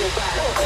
your back.